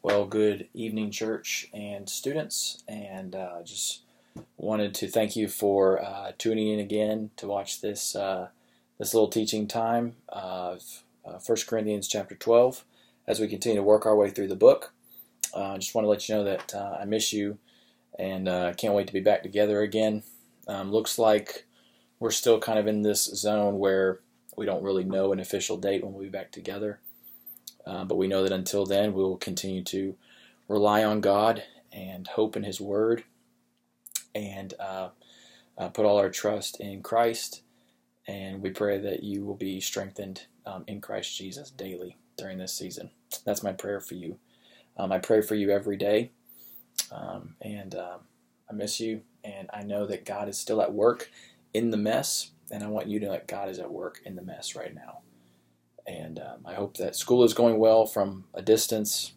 Well, good evening, church and students, and uh, just wanted to thank you for uh, tuning in again to watch this uh, this little teaching time of uh, 1 Corinthians chapter 12 as we continue to work our way through the book. I just want to let you know that uh, I miss you and can't wait to be back together again. Um, looks like we're still kind of in this zone where we don't really know an official date when we'll be back together. Uh, but we know that until then, we will continue to rely on God and hope in His Word and uh, uh, put all our trust in Christ. And we pray that you will be strengthened um, in Christ Jesus daily during this season. That's my prayer for you. Um, I pray for you every day. Um, and um, I miss you. And I know that God is still at work in the mess. And I want you to know that God is at work in the mess right now. And um, I hope that school is going well from a distance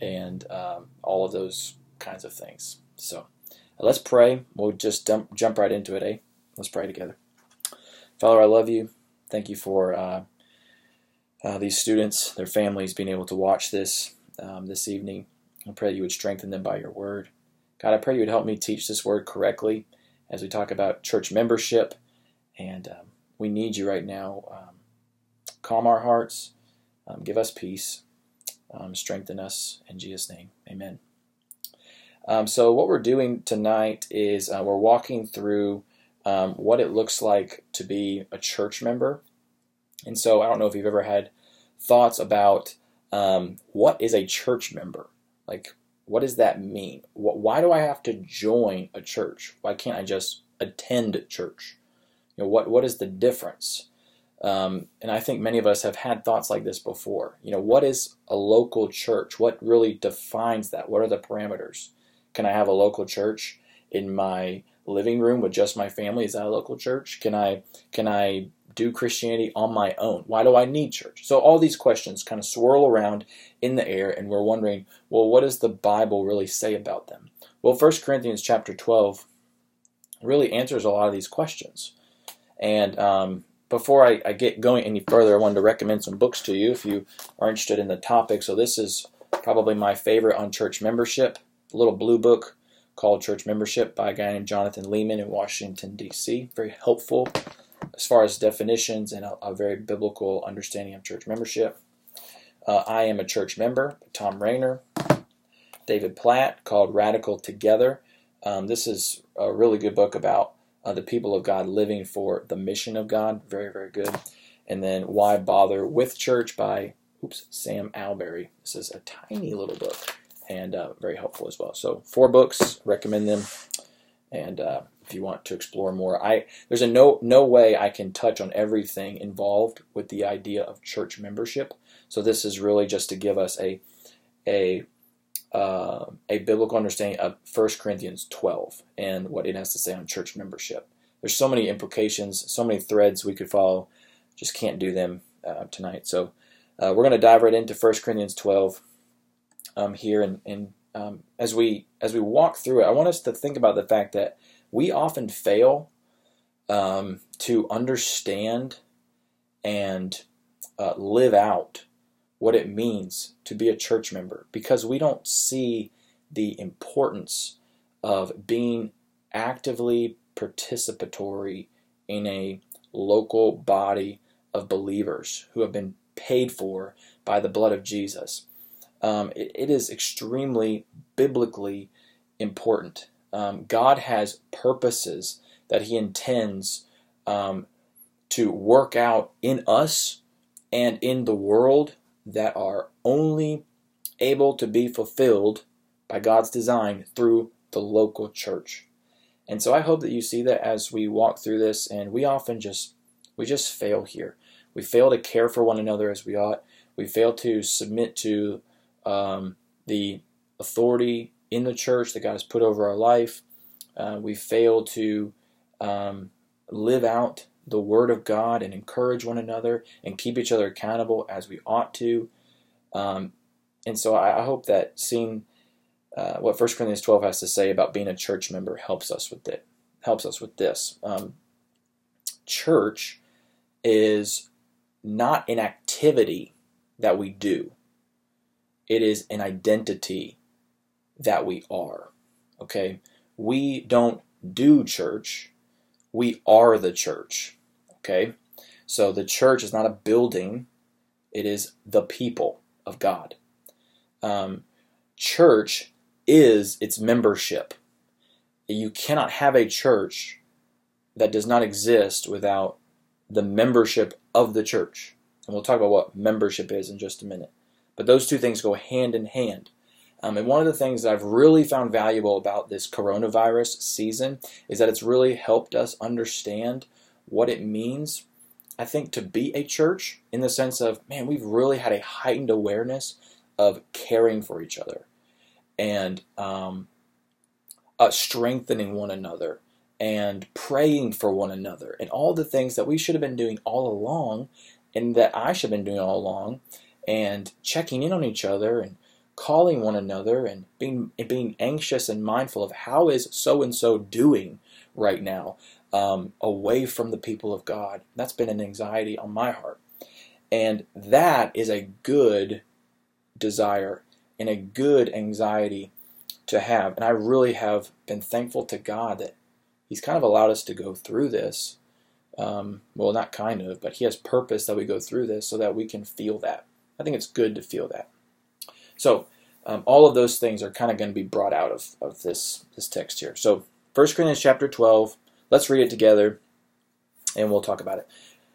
and um, all of those kinds of things. So let's pray. We'll just dump, jump right into it, eh? Let's pray together. Father, I love you. Thank you for uh, uh, these students, their families being able to watch this um, this evening. I pray you would strengthen them by your word. God, I pray you would help me teach this word correctly as we talk about church membership. And um, we need you right now. Um, calm our hearts, um, give us peace, um, strengthen us in Jesus' name. Amen. Um, so, what we're doing tonight is uh, we're walking through um, what it looks like to be a church member. And so, I don't know if you've ever had thoughts about um, what is a church member? Like, what does that mean? Why do I have to join a church? Why can't I just attend church? You know, what what is the difference? Um, and I think many of us have had thoughts like this before. You know, what is a local church? What really defines that? What are the parameters? Can I have a local church in my living room with just my family? Is that a local church? Can I can I do Christianity on my own? Why do I need church? So all these questions kind of swirl around in the air, and we're wondering, well, what does the Bible really say about them? Well, 1 Corinthians chapter 12 really answers a lot of these questions. And um, before I, I, get going any further, I wanted to recommend some books to you if you are interested in the topic. So this is probably my favorite on church membership, a little blue book called Church Membership by a guy named Jonathan Leeman in Washington, D.C. Very helpful as far as definitions and a, a very biblical understanding of church membership. Uh, I am a church member, Thom Rainer, David Platt called Radical Together. Um, this is a really good book about uh, the people of God living for the mission of God. Very, very good. And then Why Bother with Church by oops, Sam Allberry. This is a tiny little book and uh, very helpful as well. So four books, recommend them. And uh, if you want to explore more, I there's a no no way I can touch on everything involved with the idea of church membership. So this is really just to give us a a uh, a biblical understanding of 1 Corinthians 12 and what it has to say on church membership. There's so many implications, so many threads we could follow. Just can't do them uh, tonight. So uh, we're going to dive right into 1 Corinthians 12 um, here, and, and um, as we as we walk through it, I want us to think about the fact that we often fail um, to understand and uh, live out what it means to be a church member because we don't see the importance of being actively participatory in a local body of believers who have been paid for by the blood of Jesus. Um, it, it is extremely biblically important. Um, God has purposes that He intends um, to work out in us and in the world that are only able to be fulfilled by God's design through the local church. And so I hope that you see that as we walk through this and we often just we just fail here. We fail to care for one another as we ought. We fail to submit to um, the authority in the church that God has put over our life. Uh, we fail to um, live out the Word of God and encourage one another and keep each other accountable as we ought to. Um, and so I, I, hope that seeing uh, what 1 Corinthians 12 has to say about being a church member helps us with it. Helps us with this. Um, church is not an activity that we do. it is an identity that we are. Okay? We don't do church, we are the church. Okay? So the church is not a building, it is the people of God. Um, church is its membership. You cannot have a church that does not exist without the membership of the church. And we'll talk about what membership is in just a minute. But those two things go hand in hand. Um, and one of the things that I've really found valuable about this coronavirus season is that it's really helped us understand what it means, I think, to be a church in the sense of, man, we've really had a heightened awareness of caring for each other and um, uh, strengthening one another and praying for one another and all the things that we should have been doing all along and that I should have been doing all along and checking in on each other and calling one another and being being anxious and mindful of how is so and so doing right now um, away from the people of God. That's been an anxiety on my heart, and that is a good desire and a good anxiety to have. And I really have been thankful to God that He's kind of allowed us to go through this. Um, well, not kind of, but He has purpose that we go through this so that we can feel that. I think it's good to feel that. So um, all of those things are kind of going to be brought out of, of this, this text here. So 1 Corinthians chapter 12, let's read it together and we'll talk about it.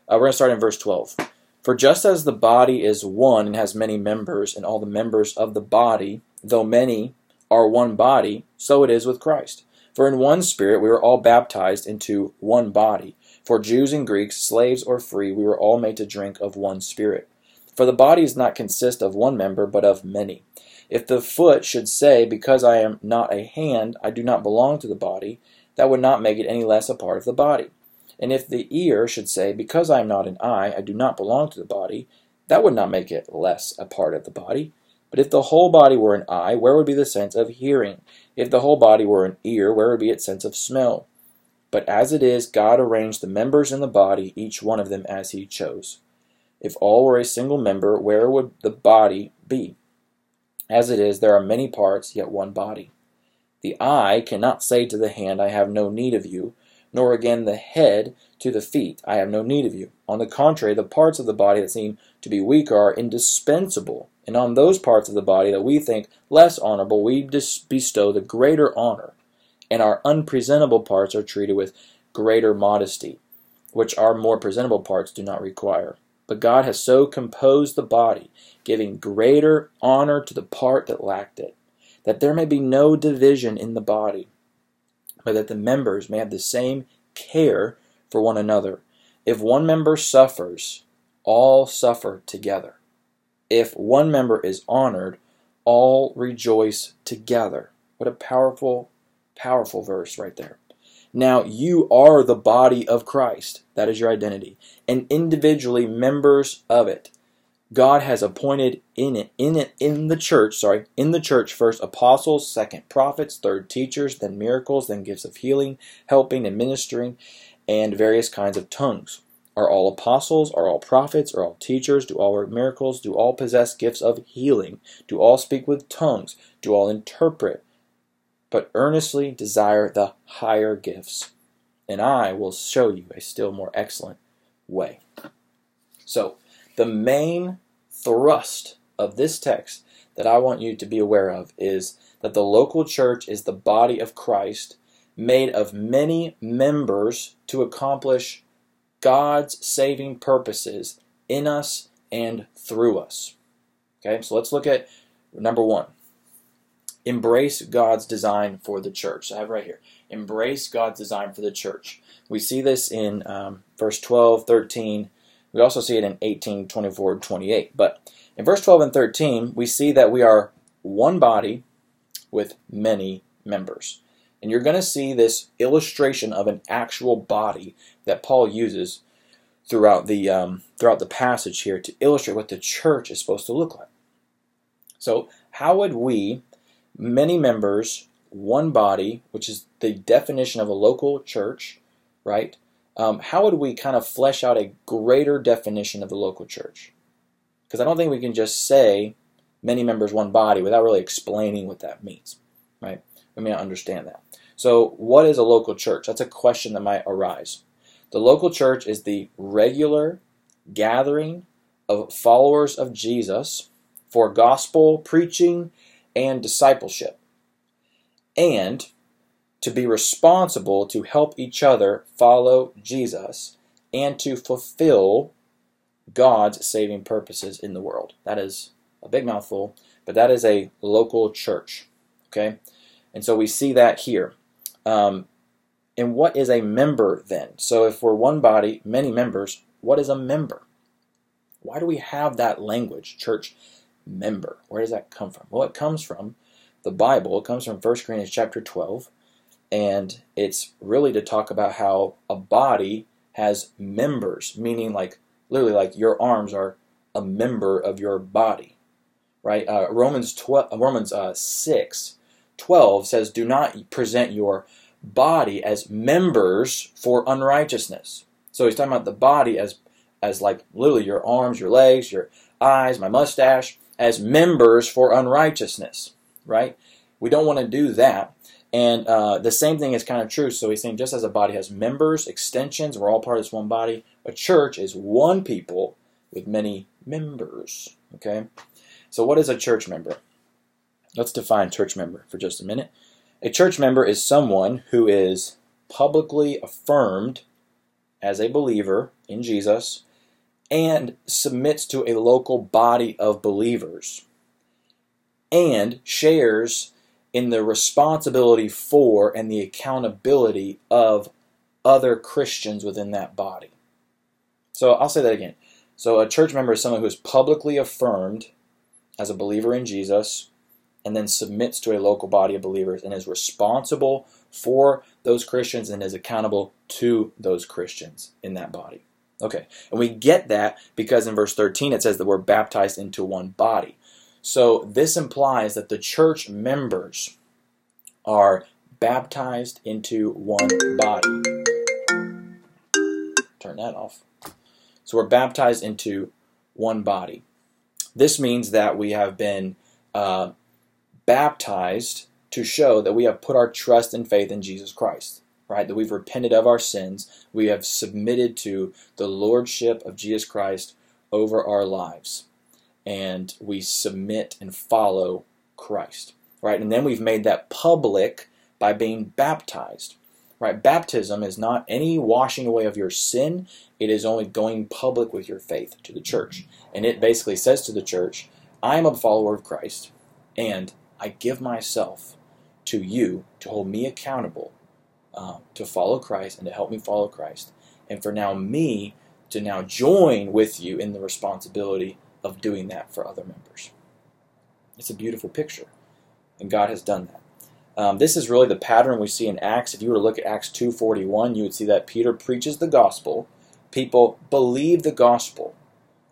Uh, we're going to start in verse 12. For just as the body is one and has many members, and all the members of the body, though many, are one body, so it is with Christ. For in one Spirit we were all baptized into one body. For Jews and Greeks, slaves or free, we were all made to drink of one Spirit. For the body does not consist of one member, but of many. If the foot should say, Because I am not a hand, I do not belong to the body, that would not make it any less a part of the body. And if the ear should say, Because I am not an eye, I do not belong to the body, that would not make it less a part of the body. But if the whole body were an eye, where would be the sense of hearing? If the whole body were an ear, where would be its sense of smell? But as it is, God arranged the members in the body, each one of them as he chose. If all were a single member, where would the body be? As it is, there are many parts, yet one body. The eye cannot say to the hand, I have no need of you, nor again the head to the feet, I have no need of you. On the contrary, the parts of the body that seem to be weak are indispensable, and on those parts of the body that we think less honorable, we bestow the greater honor, and our unpresentable parts are treated with greater modesty, which our more presentable parts do not require. But God has so composed the body, giving greater honor to the part that lacked it, that there may be no division in the body, but that the members may have the same care for one another. If one member suffers, all suffer together. If one member is honored, all rejoice together. What a powerful, powerful verse right there. Now you are the body of Christ. That is your identity. And individually members of it. God has appointed in it, in it, in the church, sorry, in the church first apostles, second prophets, third teachers, then miracles, then gifts of healing, helping and ministering, and various kinds of tongues. Are all apostles? Are all prophets? Are all teachers? Do all work miracles? Do all possess gifts of healing? Do all speak with tongues? Do all interpret? But earnestly desire the higher gifts, and I will show you a still more excellent way. So, the main thrust of this text that I want you to be aware of is that the local church is the body of Christ made of many members to accomplish God's saving purposes in us and through us. Okay, so let's look at number one embrace God's design for the church. I have right here. Embrace God's design for the church. We see this in um, verse 12, 13. We also see it in 18, 24, 28. But in verse 12 and 13, we see that we are one body with many members. And you're going to see this illustration of an actual body that Paul uses throughout the um, throughout the passage here to illustrate what the church is supposed to look like. So, how would we many members, one body, which is the definition of a local church, right? Um, how would we kind of flesh out a greater definition of the local church? Because I don't think we can just say many members, one body, without really explaining what that means, right? We may not understand that. So, what is a local church? That's a question that might arise. The local church is the regular gathering of followers of Jesus for gospel preaching and discipleship, and to be responsible to help each other follow Jesus and to fulfill God's saving purposes in the world. That is a big mouthful, but that is a local church. Okay? And so we see that here. Um, and what is a member then? So if we're one body, many members, what is a member? Why do we have that language, church member? Where does that come from? Well, it comes from the Bible. It comes from 1 Corinthians chapter 12. And it's really to talk about how a body has members, meaning like literally like your arms are a member of your body. Right? Uh, Romans 12, Romans uh, 6 12 says, Do not present your body as members for unrighteousness. So he's talking about the body as as like literally your arms, your legs, your eyes, my mustache, as members for unrighteousness, right? We don't want to do that. And uh, the same thing is kind of true. So he's saying just as a body has members, extensions, we're all part of this one body, a church is one people with many members. Okay? So what is a church member? Let's define church member for just a minute. A church member is someone who is publicly affirmed as a believer in Jesus and submits to a local body of believers and shares in the responsibility for and the accountability of other Christians within that body. So I'll say that again. So a church member is someone who is publicly affirmed as a believer in Jesus and then submits to a local body of believers and is responsible for those Christians and is accountable to those Christians in that body. Okay, and we get that because in verse 13 it says that we're baptized into one body. So this implies that the church members are baptized into one body. Turn that off. So we're baptized into one body. This means that we have been uh, baptized to show that we have put our trust and faith in Jesus Christ, right? That we've repented of our sins. We have submitted to the lordship of Jesus Christ over our lives. And we submit and follow Christ, right? And then we've made that public by being baptized, right? Baptism is not any washing away of your sin, it is only going public with your faith to the church. And it basically says to the church, I am a follower of Christ, and I give myself to you to hold me accountable uh, to follow Christ and to help me follow Christ. And for now, me to now join with you in the responsibility of doing that for other members. It's a beautiful picture, and God has done that. Um, this is really the pattern we see in Acts. If you were to look at Acts 2.41, you would see that Peter preaches the gospel. People believe the gospel,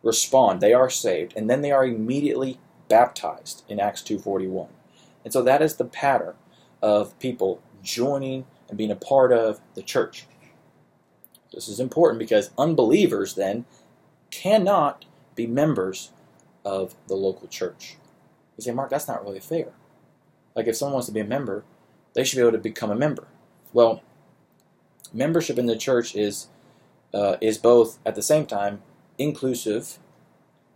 respond, they are saved, and then they are immediately baptized in Acts 2.41. And so that is the pattern of people joining and being a part of the church. This is important because unbelievers then cannot be members of the local church. You say, Mark, that's not really fair. Like if someone wants to be a member, they should be able to become a member. Well, membership in the church is uh, is both at the same time inclusive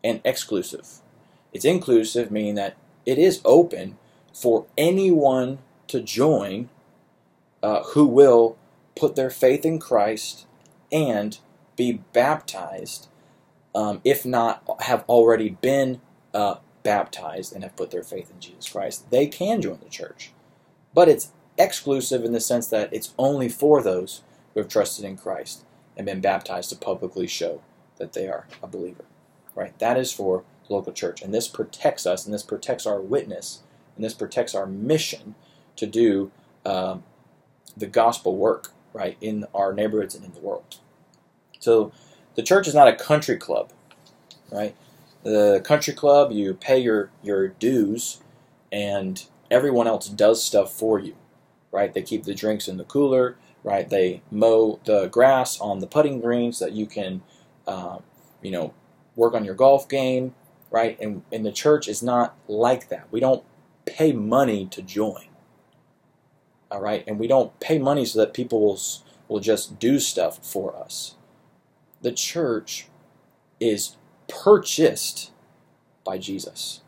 and exclusive. It's inclusive, meaning that it is open for anyone to join uh, who will put their faith in Christ and be baptized, um, if not have already been uh, baptized and have put their faith in Jesus Christ. They can join the church. But it's exclusive in the sense that it's only for those who have trusted in Christ and been baptized to publicly show that they are a believer. Right? That is for the local church. And this protects us, and this protects our witness, and this protects our mission to do um, the gospel work, right, in our neighborhoods and in the world. So the church is not a country club, right? The country club, you pay your, your dues, and everyone else does stuff for you, right? They keep the drinks in the cooler, right? They mow the grass on the putting greens so that you can, uh, you know, work on your golf game. right? And, and the church is not like that. We don't pay money to join, all right? And we don't pay money so that people will, will just do stuff for us. The church is purchased by Jesus,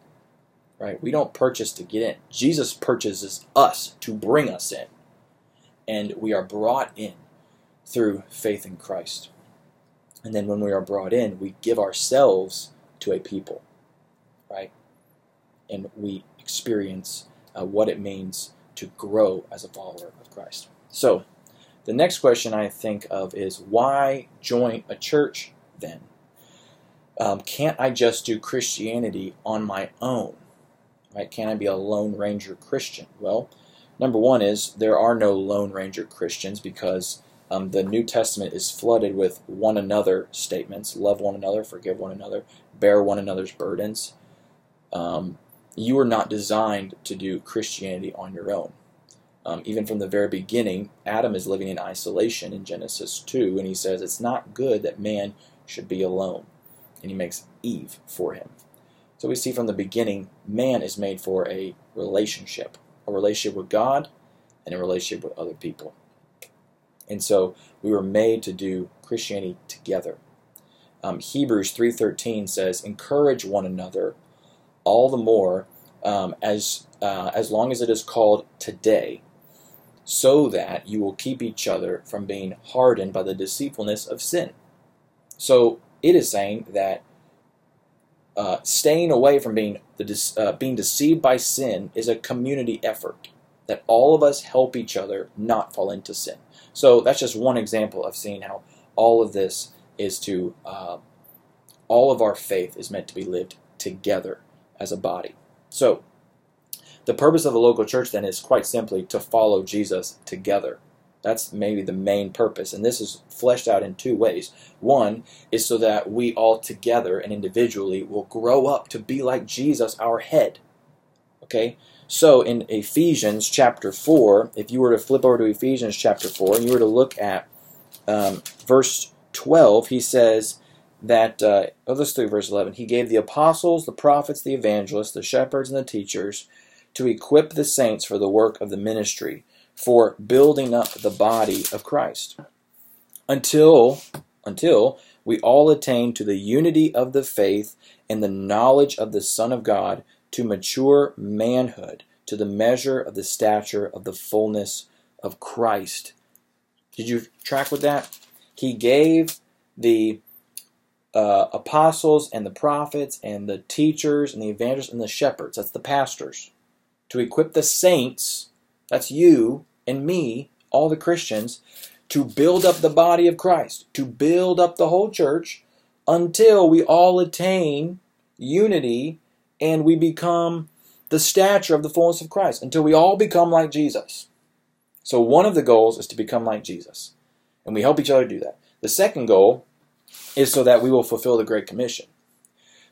right? We don't purchase to get in. Jesus purchases us to bring us in. And we are brought in through faith in Christ. And then when we are brought in, we give ourselves to a people, right? And we experience uh, what it means to grow as a follower of Christ. So, the next question I think of is why join a church then? Um, can't I just do Christianity on my own? Right? Can I be a Lone Ranger Christian? Well, number one is there are no Lone Ranger Christians because um, the New Testament is flooded with one another statements love one another, forgive one another, bear one another's burdens. Um, you are not designed to do Christianity on your own. Um, even from the very beginning, Adam is living in isolation in Genesis 2, and he says it's not good that man should be alone. And he makes Eve for him. So we see from the beginning, man is made for a relationship a relationship with God and a relationship with other people. And so we were made to do Christianity together. Um, Hebrews 3:13 says, "Encourage one another all the more um, as uh, as long as it is called today, so that you will keep each other from being hardened by the deceitfulness of sin." So it is saying that uh, staying away from being the uh, being deceived by sin is a community effort. That all of us help each other not fall into sin. So that's just one example of seeing how all of this is to, uh, all of our faith is meant to be lived together as a body. So the purpose of the local church then is quite simply to follow Jesus together. That's maybe the main purpose. And this is fleshed out in two ways. One is so that we all together and individually will grow up to be like Jesus, our head. Okay? So in Ephesians chapter 4, if you were to flip over to Ephesians chapter 4 and you were to look at um, verse 12, he says that, uh, oh, let's verse 11. He gave the apostles, the prophets, the evangelists, the shepherds, and the teachers to equip the saints for the work of the ministry, for building up the body of Christ. Until, until we all attain to the unity of the faith and the knowledge of the Son of God to mature manhood, to the measure of the stature of the fullness of Christ. Did you track with that? He gave the uh, apostles and the prophets and the teachers and the evangelists and the shepherds, that's the pastors, to equip the saints, that's you and me, all the Christians, to build up the body of Christ, to build up the whole church until we all attain unity and we become the stature of the fullness of Christ until we all become like Jesus. So, one of the goals is to become like Jesus, and we help each other do that. The second goal is so that we will fulfill the Great Commission.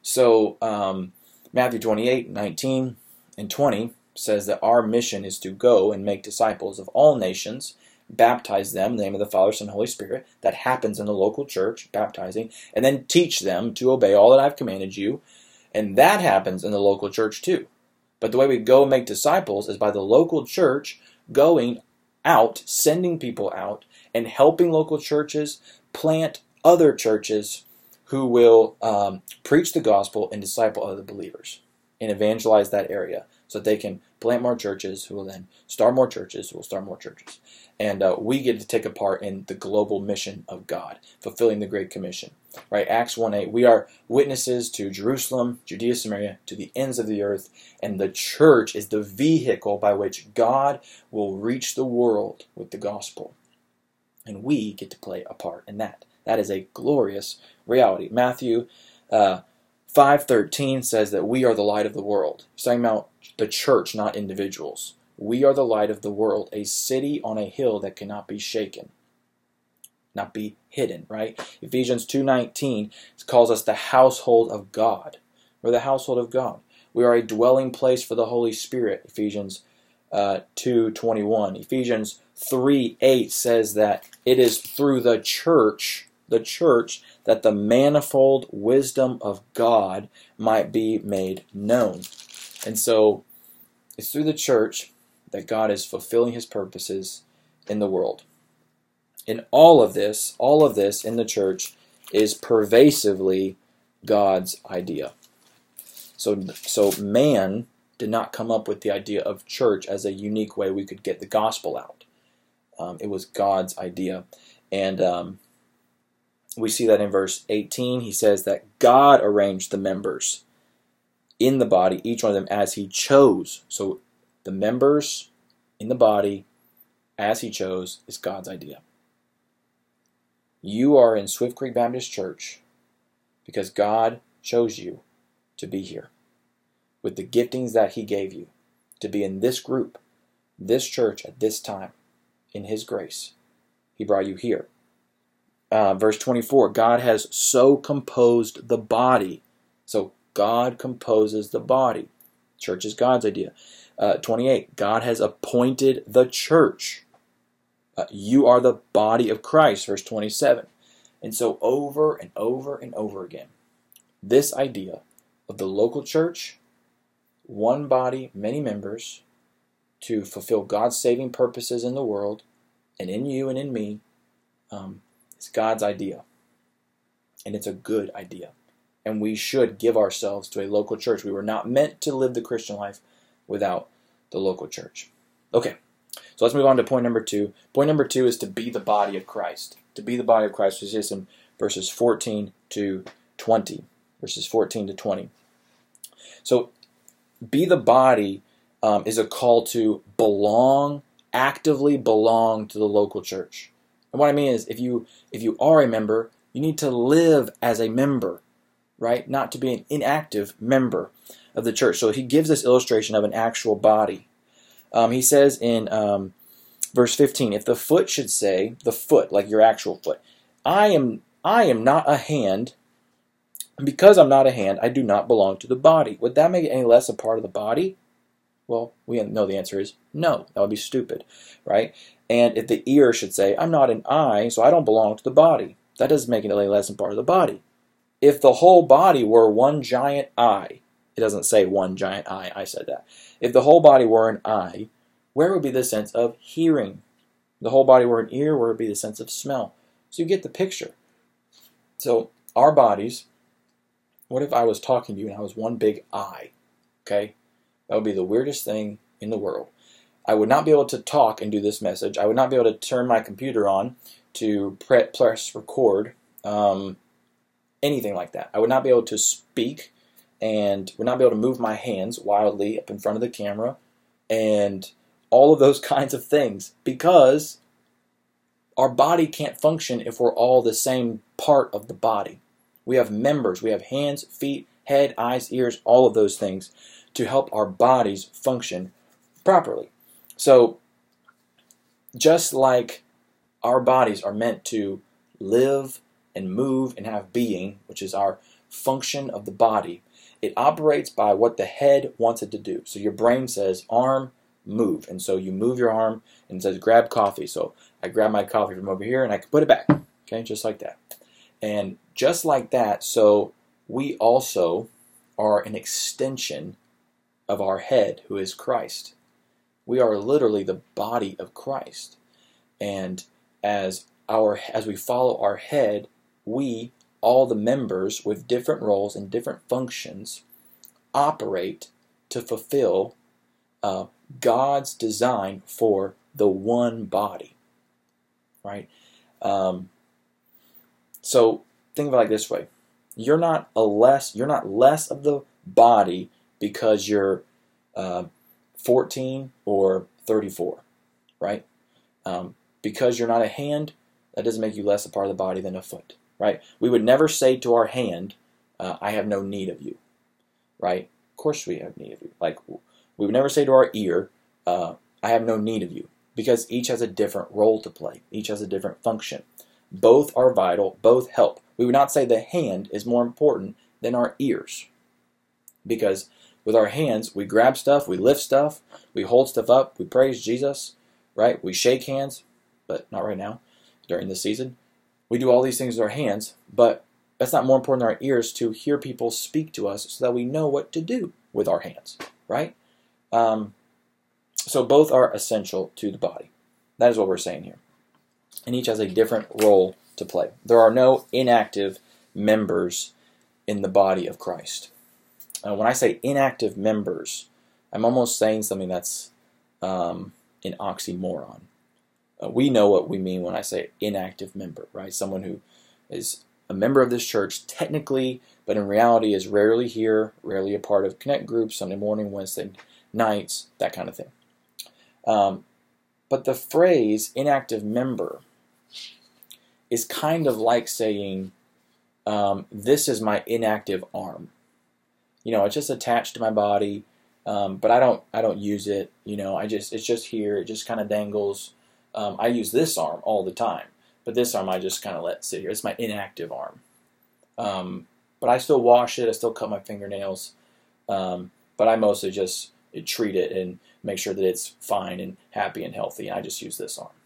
So, um, Matthew 28 19 and 20 says that our mission is to go and make disciples of all nations, baptize them in the name of the Father, Son, and Holy Spirit. That happens in the local church, baptizing, and then teach them to obey all that I've commanded you and that happens in the local church too. But the way we go and make disciples is by the local church going out, sending people out, and helping local churches plant other churches who will um, preach the gospel and disciple other believers and evangelize that area so that they can plant more churches who will then start more churches who will start more churches. And uh, we get to take a part in the global mission of God, fulfilling the Great Commission right? Acts 1 8. We are witnesses to Jerusalem, Judea, Samaria, to the ends of the earth, and the church is the vehicle by which God will reach the world with the gospel. And we get to play a part in that. That is a glorious reality. Matthew uh, 5.13 says that we are the light of the world. He's talking about the church, not individuals. We are the light of the world, a city on a hill that cannot be shaken not be hidden, right? Ephesians 2:19 calls us the household of God. We're the household of God. We are a dwelling place for the Holy Spirit. Ephesians uh, 2:21. Ephesians 3:8 says that it is through the church, the church, that the manifold wisdom of God might be made known. And so it's through the church that God is fulfilling his purposes in the world. In all of this, all of this in the church is pervasively God's idea. So, so man did not come up with the idea of church as a unique way we could get the gospel out. Um, it was God's idea. And um, we see that in verse 18. He says that God arranged the members in the body, each one of them as he chose. So the members in the body as he chose is God's idea. You are in Swift Creek Baptist Church because God chose you to be here with the giftings that he gave you to be in this group, this church at this time in his grace. He brought you here. Uh, verse 24 God has so composed the body. So God composes the body. Church is God's idea. Uh, 28 God has appointed the church. Uh, you are the body of Christ, verse 27. And so, over and over and over again, this idea of the local church, one body, many members, to fulfill God's saving purposes in the world, and in you and in me, um, it's God's idea. And it's a good idea. And we should give ourselves to a local church. We were not meant to live the Christian life without the local church. Okay, so let's move on to point number two. Point number two is to be the body of Christ. To be the body of Christ, which is in verses 14 to 20. Verses 14 to 20. So, be the body um, is a call to belong, actively belong to the local church. And what I mean is, if you if you are a member, you need to live as a member, right? Not to be an inactive member of the church. So he gives this illustration of an actual body. Um, he says in um, verse 15, if the foot should say, the foot, like your actual foot, I am I am not a hand, because I'm not a hand, I do not belong to the body. Would that make it any less a part of the body? Well, we know the answer is no. That would be stupid, right? And if the ear should say, I'm not an eye, so I don't belong to the body, that doesn't make it any less a part of the body. If the whole body were one giant eye, it doesn't say one giant eye, I said that. If the whole body were an eye, where would be the sense of hearing? The whole body were an ear, where would be the sense of smell? So you get the picture. So our bodies, what if I was talking to you and I was one big eye? Okay? That would be the weirdest thing in the world. I would not be able to talk and do this message. I would not be able to turn my computer on to press record, um, anything like that. I would not be able to speak and would not be able to move my hands wildly up in front of the camera and all of those kinds of things because our body can't function if we're all the same part of the body. We have members, we have hands, feet, head, eyes, ears, all of those things to help our bodies function properly. So, just like our bodies are meant to live and move and have being, which is our function of the body, it operates by what the head wants it to do. So your brain says, arm, move. And so you move your arm and says, grab coffee. So I grab my coffee from over here and I can put it back. Okay, just like that. And just like that, so we also are an extension of our head, who is Christ. We are literally the body of Christ. And as our as we follow our head, we all the members with different roles and different functions operate to fulfill uh, God's design for the one body. Right? Um, so think of it like this way: you're not a less you're not less of the body because you're uh, 14 or 34, right? Um, because you're not a hand, that doesn't make you less a part of the body than a foot, right? We would never say to our hand, uh, I have no need of you, right? Of course we have need of you. Like, we would never say to our ear, uh, I have no need of you, because each has a different role to play, each has a different function. Both are vital, both help. We would not say the hand is more important than our ears, because with our hands, we grab stuff, we lift stuff, we hold stuff up, we praise Jesus, right? We shake hands, but not right now, during this season. We do all these things with our hands, but that's not more important than our ears to hear people speak to us so that we know what to do with our hands, right? Um, so both are essential to the body. That is what we're saying here. And each has a different role to play. There are no inactive members in the body of Christ. Uh, when I say inactive members, I'm almost saying something that's um, an oxymoron. Uh, we know what we mean when I say inactive member, right? Someone who is a member of this church technically, but in reality is rarely here, rarely a part of connect groups, Sunday morning, Wednesday nights, that kind of thing. Um, but the phrase inactive member is kind of like saying, um, This is my inactive arm. You know, it's just attached to my body, um, but I don't I don't use it. You know, I just it's just here. It just kind of dangles. Um, I use this arm all the time, but this arm I just kind of let sit here. It's my inactive arm. Um, but I still wash it. I still cut my fingernails. Um, but I mostly just treat it and make sure that it's fine and happy and healthy. And I just use this arm.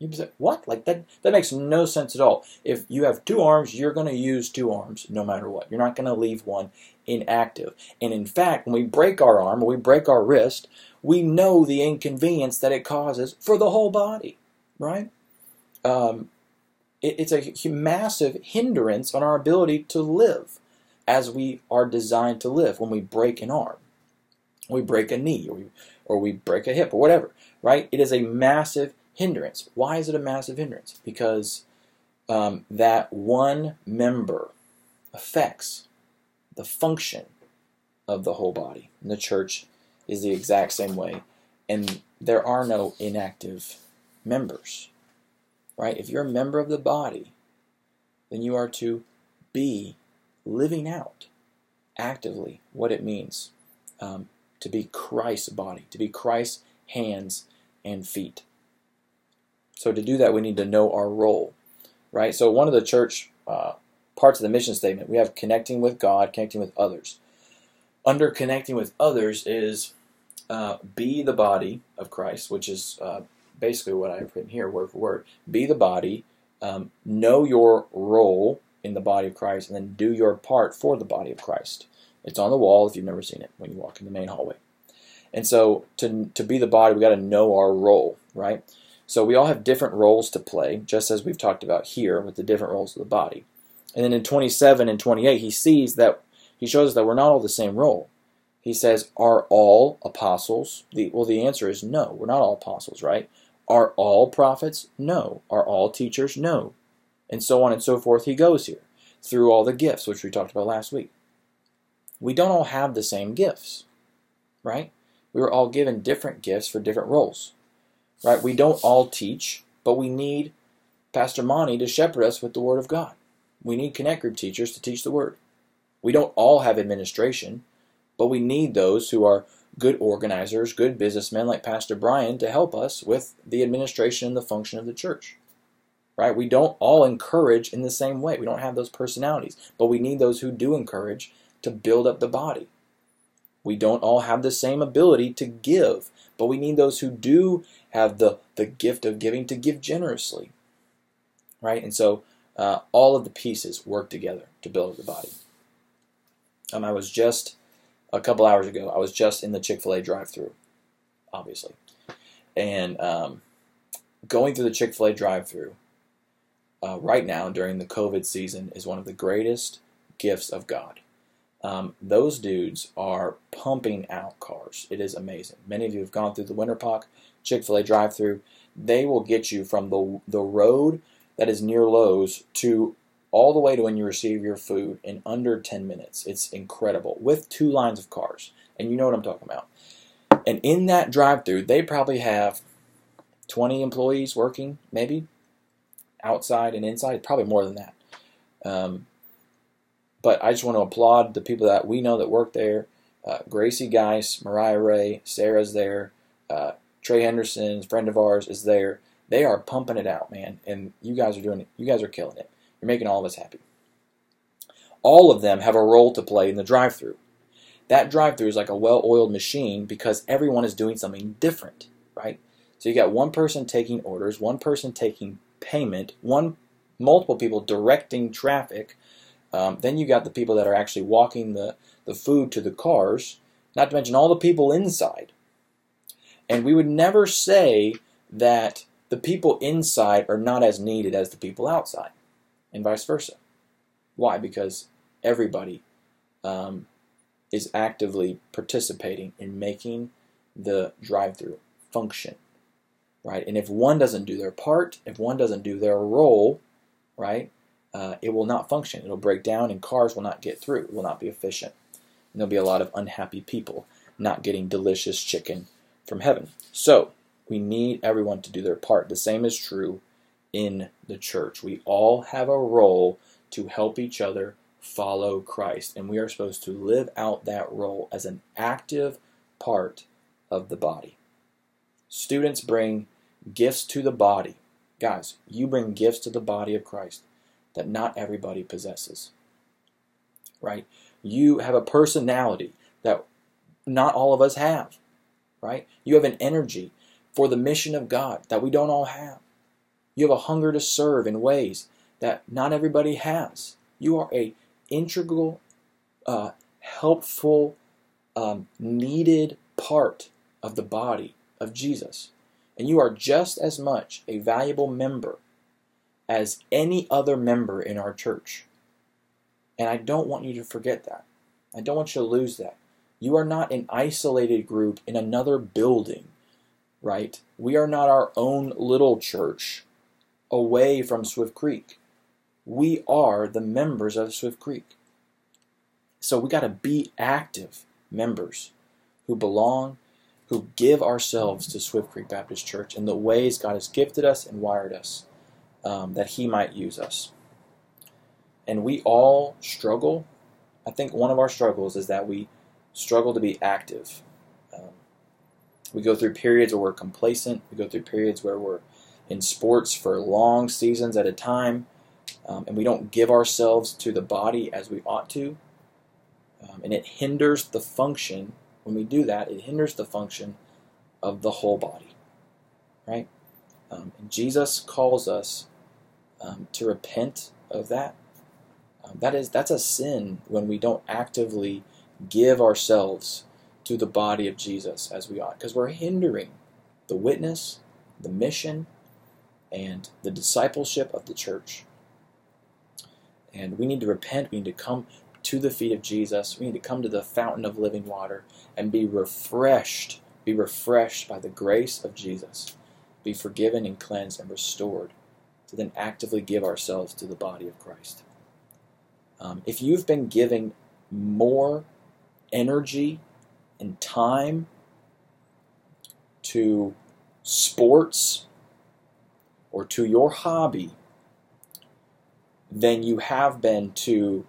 You say, what? Like that? That makes no sense at all. If you have two arms, you're going to use two arms no matter what. You're not going to leave one inactive. And in fact, when we break our arm or we break our wrist, we know the inconvenience that it causes for the whole body, right? Um, it, it's a massive hindrance on our ability to live as we are designed to live when we break an arm we break a knee or we, or we break a hip or whatever, right? It is a massive hindrance. Why is it a massive hindrance? Because um, that one member affects the function of the whole body. And the church is the exact same way. And there are no inactive members, right? If you're a member of the body, then you are to be living out actively what it means um, to be Christ's body, to be Christ's hands and feet. So to do that, we need to know our role, right? So one of the church uh, parts of the mission statement, we have connecting with God, connecting with others. Under connecting with others is uh, be the body of Christ, which is uh, basically what I've written here, word for word. Be the body, um, know your role in the body of Christ, and then do your part for the body of Christ. It's on the wall if you've never seen it when you walk in the main hallway. And so to, to be the body, we got to know our role, right? So we all have different roles to play, just as we've talked about here with the different roles of the body. And then in 27 and 28, he sees that he shows us that we're not all the same role. He says, Are all apostles? The, well, the answer is no. We're not all apostles, right? Are all prophets? No. Are all teachers? No. And so on and so forth, he goes here through all the gifts, which we talked about last week we don't all have the same gifts, right? We were all given different gifts for different roles, right? We don't all teach, but we need Pastor Monty to shepherd us with the Word of God. We need Connect Group teachers to teach the Word. We don't all have administration, but we need those who are good organizers, good businessmen like Pastor Brian to help us with the administration and the function of the church. Right? We don't all encourage in the same way. We don't have those personalities, but we need those who do encourage to build up the body. We don't all have the same ability to give, but we need those who do have the, the gift of giving to give generously. Right? And so uh, all of the pieces work together to build the body. Um, I was just, a couple hours ago, I was just in the Chick fil A drive through, obviously. And um, going through the Chick fil A drive through uh, right now during the COVID season is one of the greatest gifts of God. Um, those dudes are pumping out cars. It is amazing. Many of you have gone through the Winter Park Chick fil A drive through. They will get you from the, the road that is near Lowe's to all the way to when you receive your food in under 10 minutes. It's incredible with two lines of cars. And you know what I'm talking about. And in that drive through, they probably have 20 employees working, maybe outside and inside, probably more than that. Um, but I just want to applaud the people that we know that work there. Uh, Gracie Geis, Mariah Ray, Sarah's there. Uh, Trey Henderson, friend of ours, is there. They are pumping it out, man, and you guys are doing it. You guys are killing it. You're making all of us happy. All of them have a role to play in the drive-through. That drive-through is like a well-oiled machine because everyone is doing something different, right? So you got one person taking orders, one person taking payment, one multiple people directing traffic, Um, then you got the people that are actually walking the, the food to the cars, not to mention all the people inside. And we would never say that the people inside are not as needed as the people outside, and vice versa. Why? Because everybody um, is actively participating in making the drive through function, right? And if one doesn't do their part, if one doesn't do their role, right, uh, it will not function. It'll break down and cars will not get through. It will not be efficient. And there'll be a lot of unhappy people not getting delicious chicken from heaven. So, we need everyone to do their part. The same is true in the church. We all have a role to help each other follow Christ, and we are supposed to live out that role as an active part of the body. Students bring gifts to the body. Guys, you bring gifts to the body of Christ that not everybody possesses. Right? You have a personality that not all of us have. Right? You have an energy for the mission of God that we don't all have. You have a hunger to serve in ways that not everybody has. You are a integral, uh, helpful, um, needed part of the body of Jesus. And you are just as much a valuable member as any other member in our church. And I don't want you to forget that. I don't want you to lose that. You are not an isolated group in another building, right? We are not our own little church away from Swift Creek. We are the members of Swift Creek. So we got to be active members who belong, who give ourselves to Swift Creek Baptist Church in the ways God has gifted us and wired us um, that He might use us. And we all struggle. I think one of our struggles is that we struggle to be active. Um, we go through periods where we're complacent. We go through periods where we're in sports for long seasons at a time, um, and we don't give ourselves to the body as we ought to. Um, and it hinders the function, when we do that, it hinders the function of the whole body. Right? Um, and Jesus calls us um, to repent of that. Um, that is that's a sin when we don't actively give ourselves to the body of Jesus as we ought, because we're hindering the witness, the mission, and the discipleship of the church. And we need to repent. We need to come to the feet of Jesus. We need to come to the fountain of living water and be refreshed, be refreshed by the grace of Jesus, be forgiven and cleansed and restored to then actively give ourselves to the body of Christ. Um, if you've been giving more energy and time to sports or to your hobby than you have been to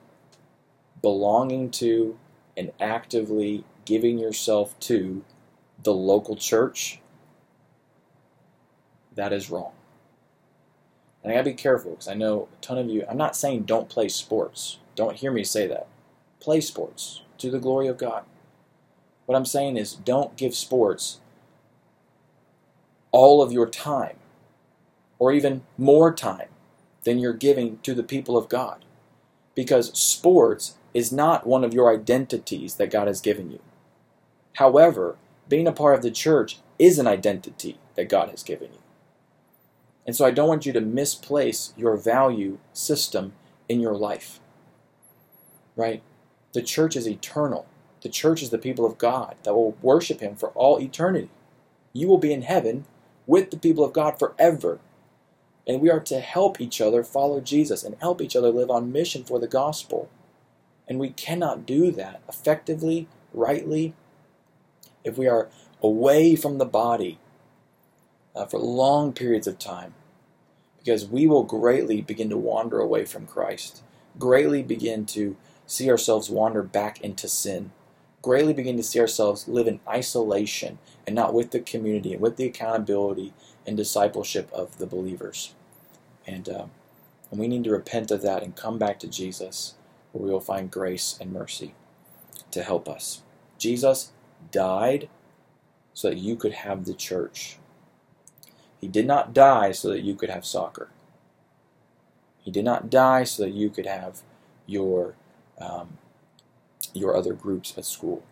belonging to and actively giving yourself to the local church, that is wrong. And I gotta be careful because I know a ton of you, I'm not saying don't play sports. Don't hear me say that. Play sports to the glory of God. What I'm saying is don't give sports all of your time or even more time than you're giving to the people of God. Because sports is not one of your identities that God has given you. However, being a part of the church is an identity that God has given you. And so I don't want you to misplace your value system in your life. Right? The church is eternal. The church is the people of God that will worship Him for all eternity. You will be in heaven with the people of God forever. And we are to help each other follow Jesus and help each other live on mission for the gospel. And we cannot do that effectively, rightly, if we are away from the body uh, for long periods of time because we will greatly begin to wander away from Christ, greatly begin to see ourselves wander back into sin, greatly begin to see ourselves live in isolation and not with the community and with the accountability and discipleship of the believers. And, uh, and we need to repent of that and come back to Jesus, where we will find grace and mercy to help us. Jesus died so that you could have the church. He did not die so that you could have soccer. He did not die so that you could have your um, your other groups at school.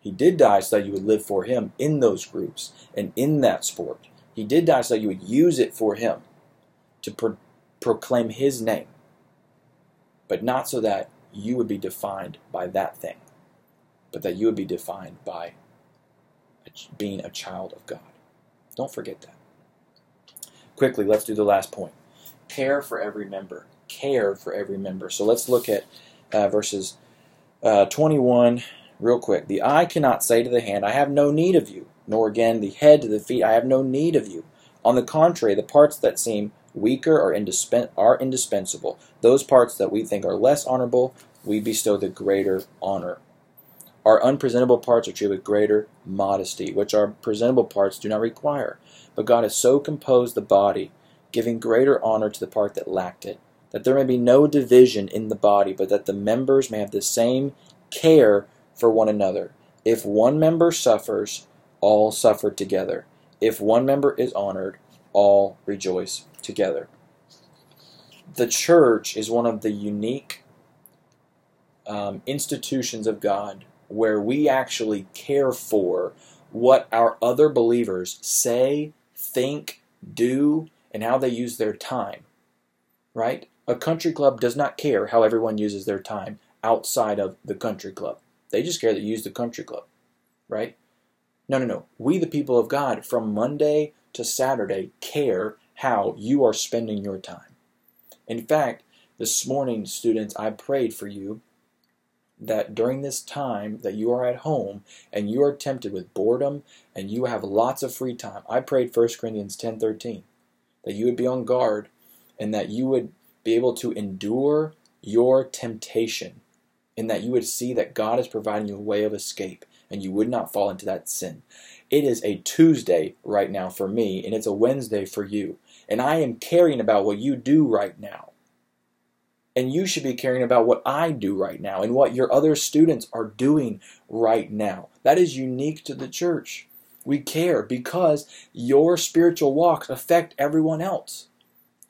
He did die so that you would live for Him in those groups and in that sport. He did die so that you would use it for Him to pro- proclaim His name, but not so that you would be defined by that thing, but that you would be defined by being a child of God. Don't forget that. Quickly, let's do the last point. Care for every member. Care for every member. So let's look at uh, verses uh, 21 real quick. The eye cannot say to the hand, I have no need of you, nor again the head to the feet, I have no need of you. On the contrary, the parts that seem weaker are, are indispensable. Those parts that we think are less honorable, we bestow the greater honor. Our unpresentable parts are treated with greater modesty, which our presentable parts do not require. But God has so composed the body, giving greater honor to the part that lacked it, that there may be no division in the body, but that the members may have the same care for one another. If one member suffers, all suffer together. If one member is honored, all rejoice together. The church is one of the unique um, institutions of God where we actually care for what our other believers say, think, do, and how they use their time. Right? A country club does not care how everyone uses their time outside of the country club. They just care that you use the country club. Right? No, no, no. We, the people of God, from Monday to Saturday, care how you are spending your time. In fact, this morning, students, I prayed for you that during this time that you are at home and you are tempted with boredom and you have lots of free time. I prayed 1 Corinthians 10:13 that you would be on guard and that you would be able to endure your temptation in that you would see that God is providing you a way of escape and you would not fall into that sin. It is a Tuesday right now for me and it's a Wednesday for you. And I am caring about what you do right now. And you should be caring about what I do right now and what your other students are doing right now. That is unique to the church. We care because your spiritual walks affect everyone else.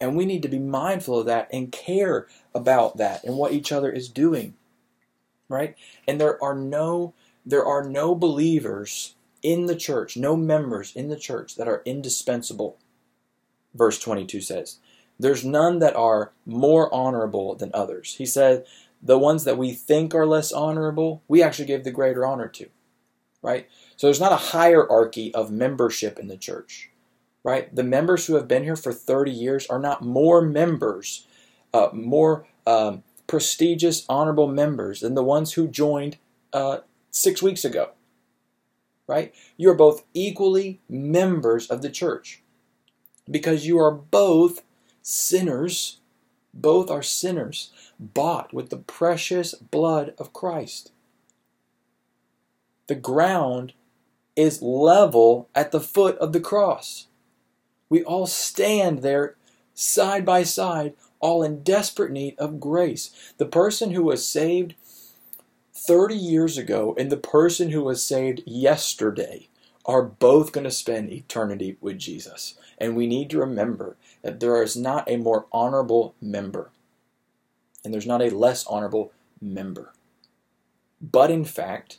And we need to be mindful of that and care about that and what each other is doing. Right? And there are no there are no believers in the church, no members in the church that are indispensable. Verse 22 says, there's none that are more honorable than others. He said, the ones that we think are less honorable, we actually give the greater honor to. Right? So there's not a hierarchy of membership in the church. Right? The members who have been here for 30 years are not more members, uh, more um, prestigious, honorable members than the ones who joined uh, six weeks ago. Right? You are both equally members of the church because you are both sinners. Both are sinners, bought with the precious blood of Christ. The ground is level at the foot of the cross. We all stand there side by side, all in desperate need of grace. The person who was saved 30 years ago and the person who was saved yesterday are both going to spend eternity with Jesus. And we need to remember that there is not a more honorable member, and there's not a less honorable member. But in fact,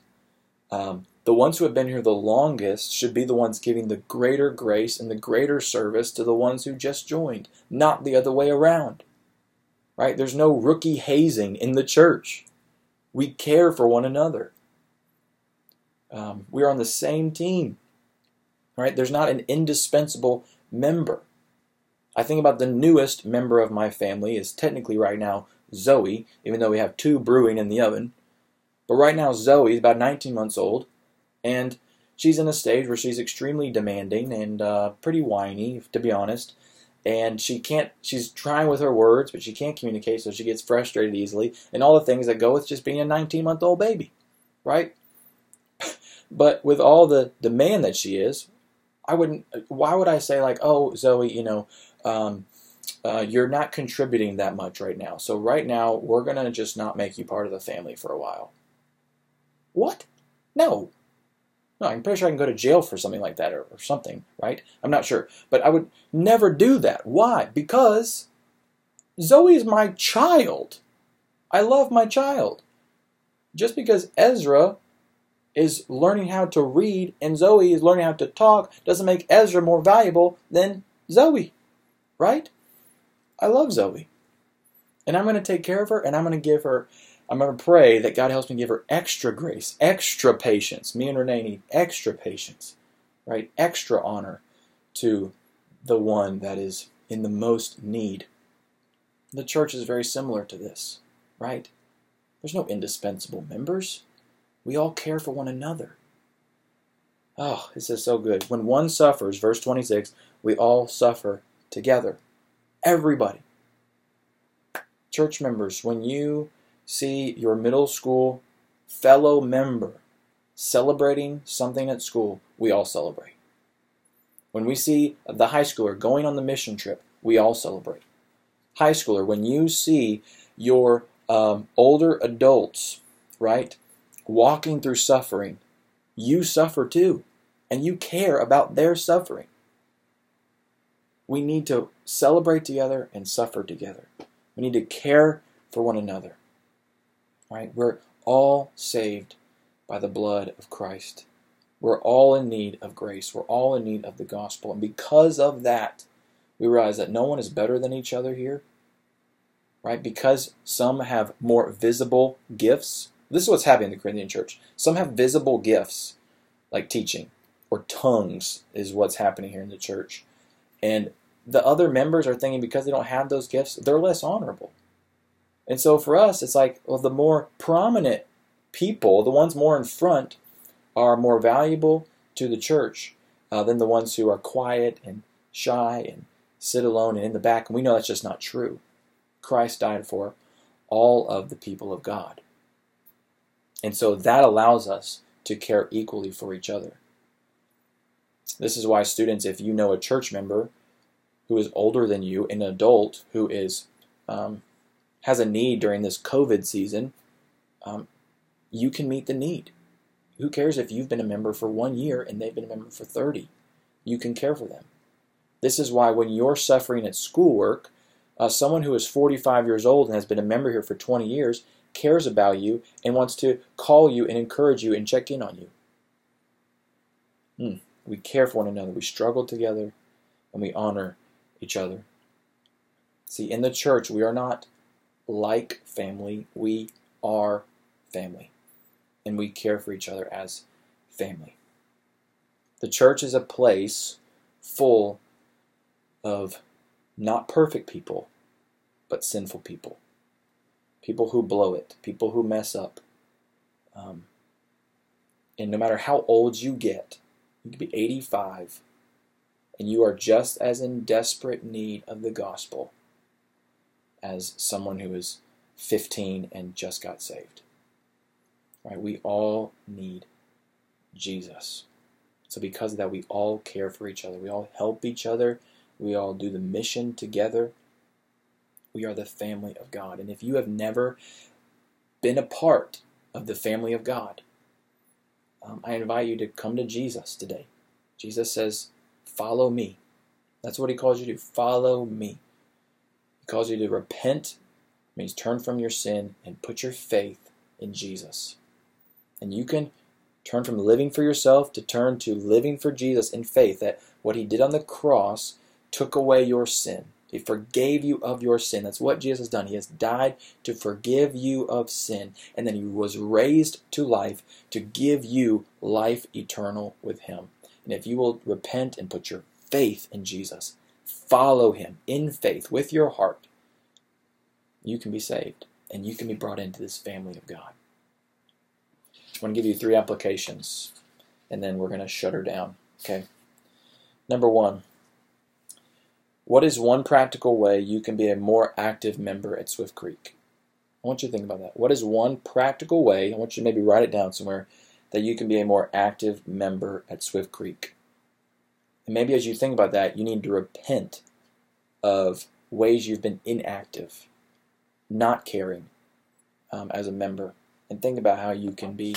um, the ones who have been here the longest should be the ones giving the greater grace and the greater service to the ones who just joined, not the other way around. Right? There's no rookie hazing in the church. We care for one another. Um, we're on the same team. Right? There's not an indispensable member. I think about the newest member of my family is technically right now Zoe, even though we have two brewing in the oven. But right now Zoe is about 19 months old, and she's in a stage where she's extremely demanding and uh, pretty whiny, to be honest. And she can't, she's trying with her words, but she can't communicate, so she gets frustrated easily, and all the things that go with just being a 19 month old baby, right? but with all the demand that she is, I wouldn't, why would I say, like, oh, Zoe, you know, um, uh, you're not contributing that much right now. So right now, we're going to just not make you part of the family for a while. What? No. No, I'm pretty sure I can go to jail for something like that or, or something, right? I'm not sure. But I would never do that. Why? Because Zoe is my child. I love my child. Just because Ezra is learning how to read and Zoe is learning how to talk doesn't make Ezra more valuable than Zoe, right? I love Zoe. And I'm going to take care of her and I'm going to give her, I'm going to pray that God helps me give her extra grace, extra patience. Me and Renee need extra patience, right? Extra honor to the one that is in the most need. The church is very similar to this, right? There's no indispensable members. We all care for one another. Oh, this is so good. When one suffers, verse 26, we all suffer together. Everybody. Church members, when you see your middle school fellow member celebrating something at school, we all celebrate. When we see the high schooler going on the mission trip, we all celebrate. High schooler, when you see your um, older adults, right, walking through suffering, you suffer too, and you care about their suffering. We need to celebrate together and suffer together. We need to care for one another. Right? We're all saved by the blood of Christ. We're all in need of grace. We're all in need of the gospel. And because of that, we realize that no one is better than each other here. Right? Because some have more visible gifts. This is what's happening in the Corinthian church. Some have visible gifts, like teaching, or tongues is what's happening here in the church. And the other members are thinking because they don't have those gifts, they're less honorable. And so for us, it's like, well, the more prominent people, the ones more in front, are more valuable to the church uh, than the ones who are quiet and shy and sit alone and in the back. And we know that's just not true. Christ died for all of the people of God. And so that allows us to care equally for each other. This is why, students, if you know a church member who is older than you, an adult who is um, has a need during this COVID season, um, you can meet the need. Who cares if you've been a member for one year and they've been a member for 30? You can care for them. This is why when you're suffering at schoolwork, uh, someone who is 45 years old and has been a member here for 20 years cares about you and wants to call you and encourage you and check in on you. Hmm. We care for one another. We struggle together and we honor each other. See, in the church, we are not like family, we are family and we care for each other as family. The church is a place full of not perfect people, but sinful people. People who blow it, people who mess up. Um, and no matter how old you get, you could be 85, and you are just as in desperate need of the gospel as someone who is 15 and just got saved. Right? We all need Jesus. So because of that, we all care for each other. We all help each other. We all do the mission together. We are the family of God. And if you have never been a part of the family of God, um, I invite you to come to Jesus today. Jesus says, Follow me. That's what he calls you to do. Follow me. Calls you to repent, means turn from your sin and put your faith in Jesus. And you can turn from living for yourself to turn to living for Jesus in faith that what he did on the cross took away your sin. He forgave you of your sin. That's what Jesus has done. He has died to forgive you of sin. And then he was raised to life to give you life eternal with him. And if you will repent and put your faith in Jesus, follow him in faith with your heart, you can be saved and you can be brought into this family of God. I'm going to give you three applications, and then we're going to shut her down. Okay. Number one, what is one practical way you can be a more active member at Swift Creek? I want you to think about that. What is one practical way? I want you to maybe write it down somewhere that you can be a more active member at Swift Creek. And maybe as you think about that, you need to repent of ways you've been inactive, not caring um, as a member and think about how you can be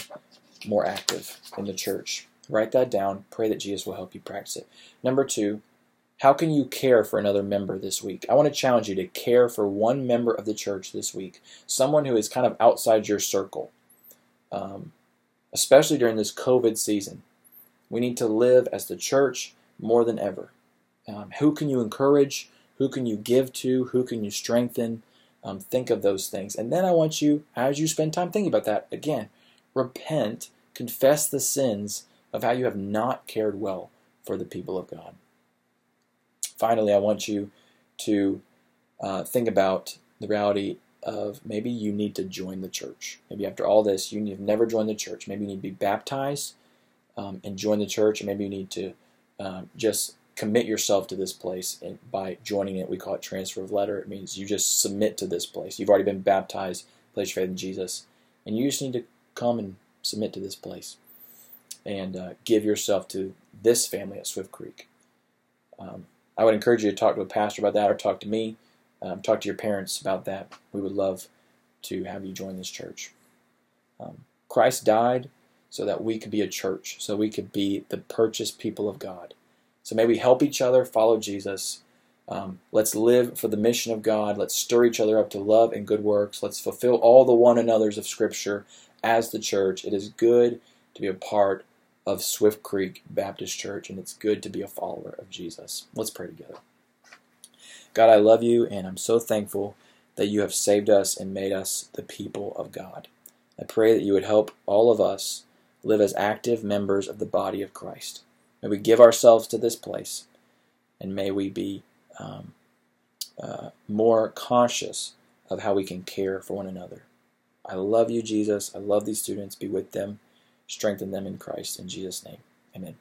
more active in the church. Write that down. Pray that Jesus will help you practice it. Number two, How can you care for another member this week? I want to challenge you to care for one member of the church this week, someone who is kind of outside your circle, um, especially during this COVID season. We need to live as the church more than ever. Um, who can you encourage? Who can you give to? Who can you strengthen? Um, think of those things. And then I want you, as you spend time thinking about that, again, repent, confess the sins of how you have not cared well for the people of God. Finally, I want you to uh, think about the reality of maybe you need to join the church. Maybe after all this, you have never joined the church. Maybe you need to be baptized um, and join the church, maybe you need to um, just commit yourself to this place and by joining it. We call it transfer of letter. It means you just submit to this place. You've already been baptized, place your faith in Jesus, and you just need to come and submit to this place and uh, give yourself to this family at Swift Creek. Um, I would encourage you to talk to a pastor about that or talk to me, um, talk to your parents about that. We would love to have you join this church. Um, Christ died so that we could be a church, so we could be the purchased people of God. So may we help each other follow Jesus. Um, let's live for the mission of God. Let's stir each other up to love and good works. Let's fulfill all the one another's of Scripture as the church. It is good to be a part of Swift Creek Baptist Church, and it's good to be a follower of Jesus. Let's pray together. God, I love you, and I'm so thankful that you have saved us and made us the people of God. I pray that you would help all of us live as active members of the body of Christ. May we give ourselves to this place, and may we be um, uh, more conscious of how we can care for one another. I love you, Jesus. I love these students. Be with them strengthen them in Christ. In Jesus' name, amen.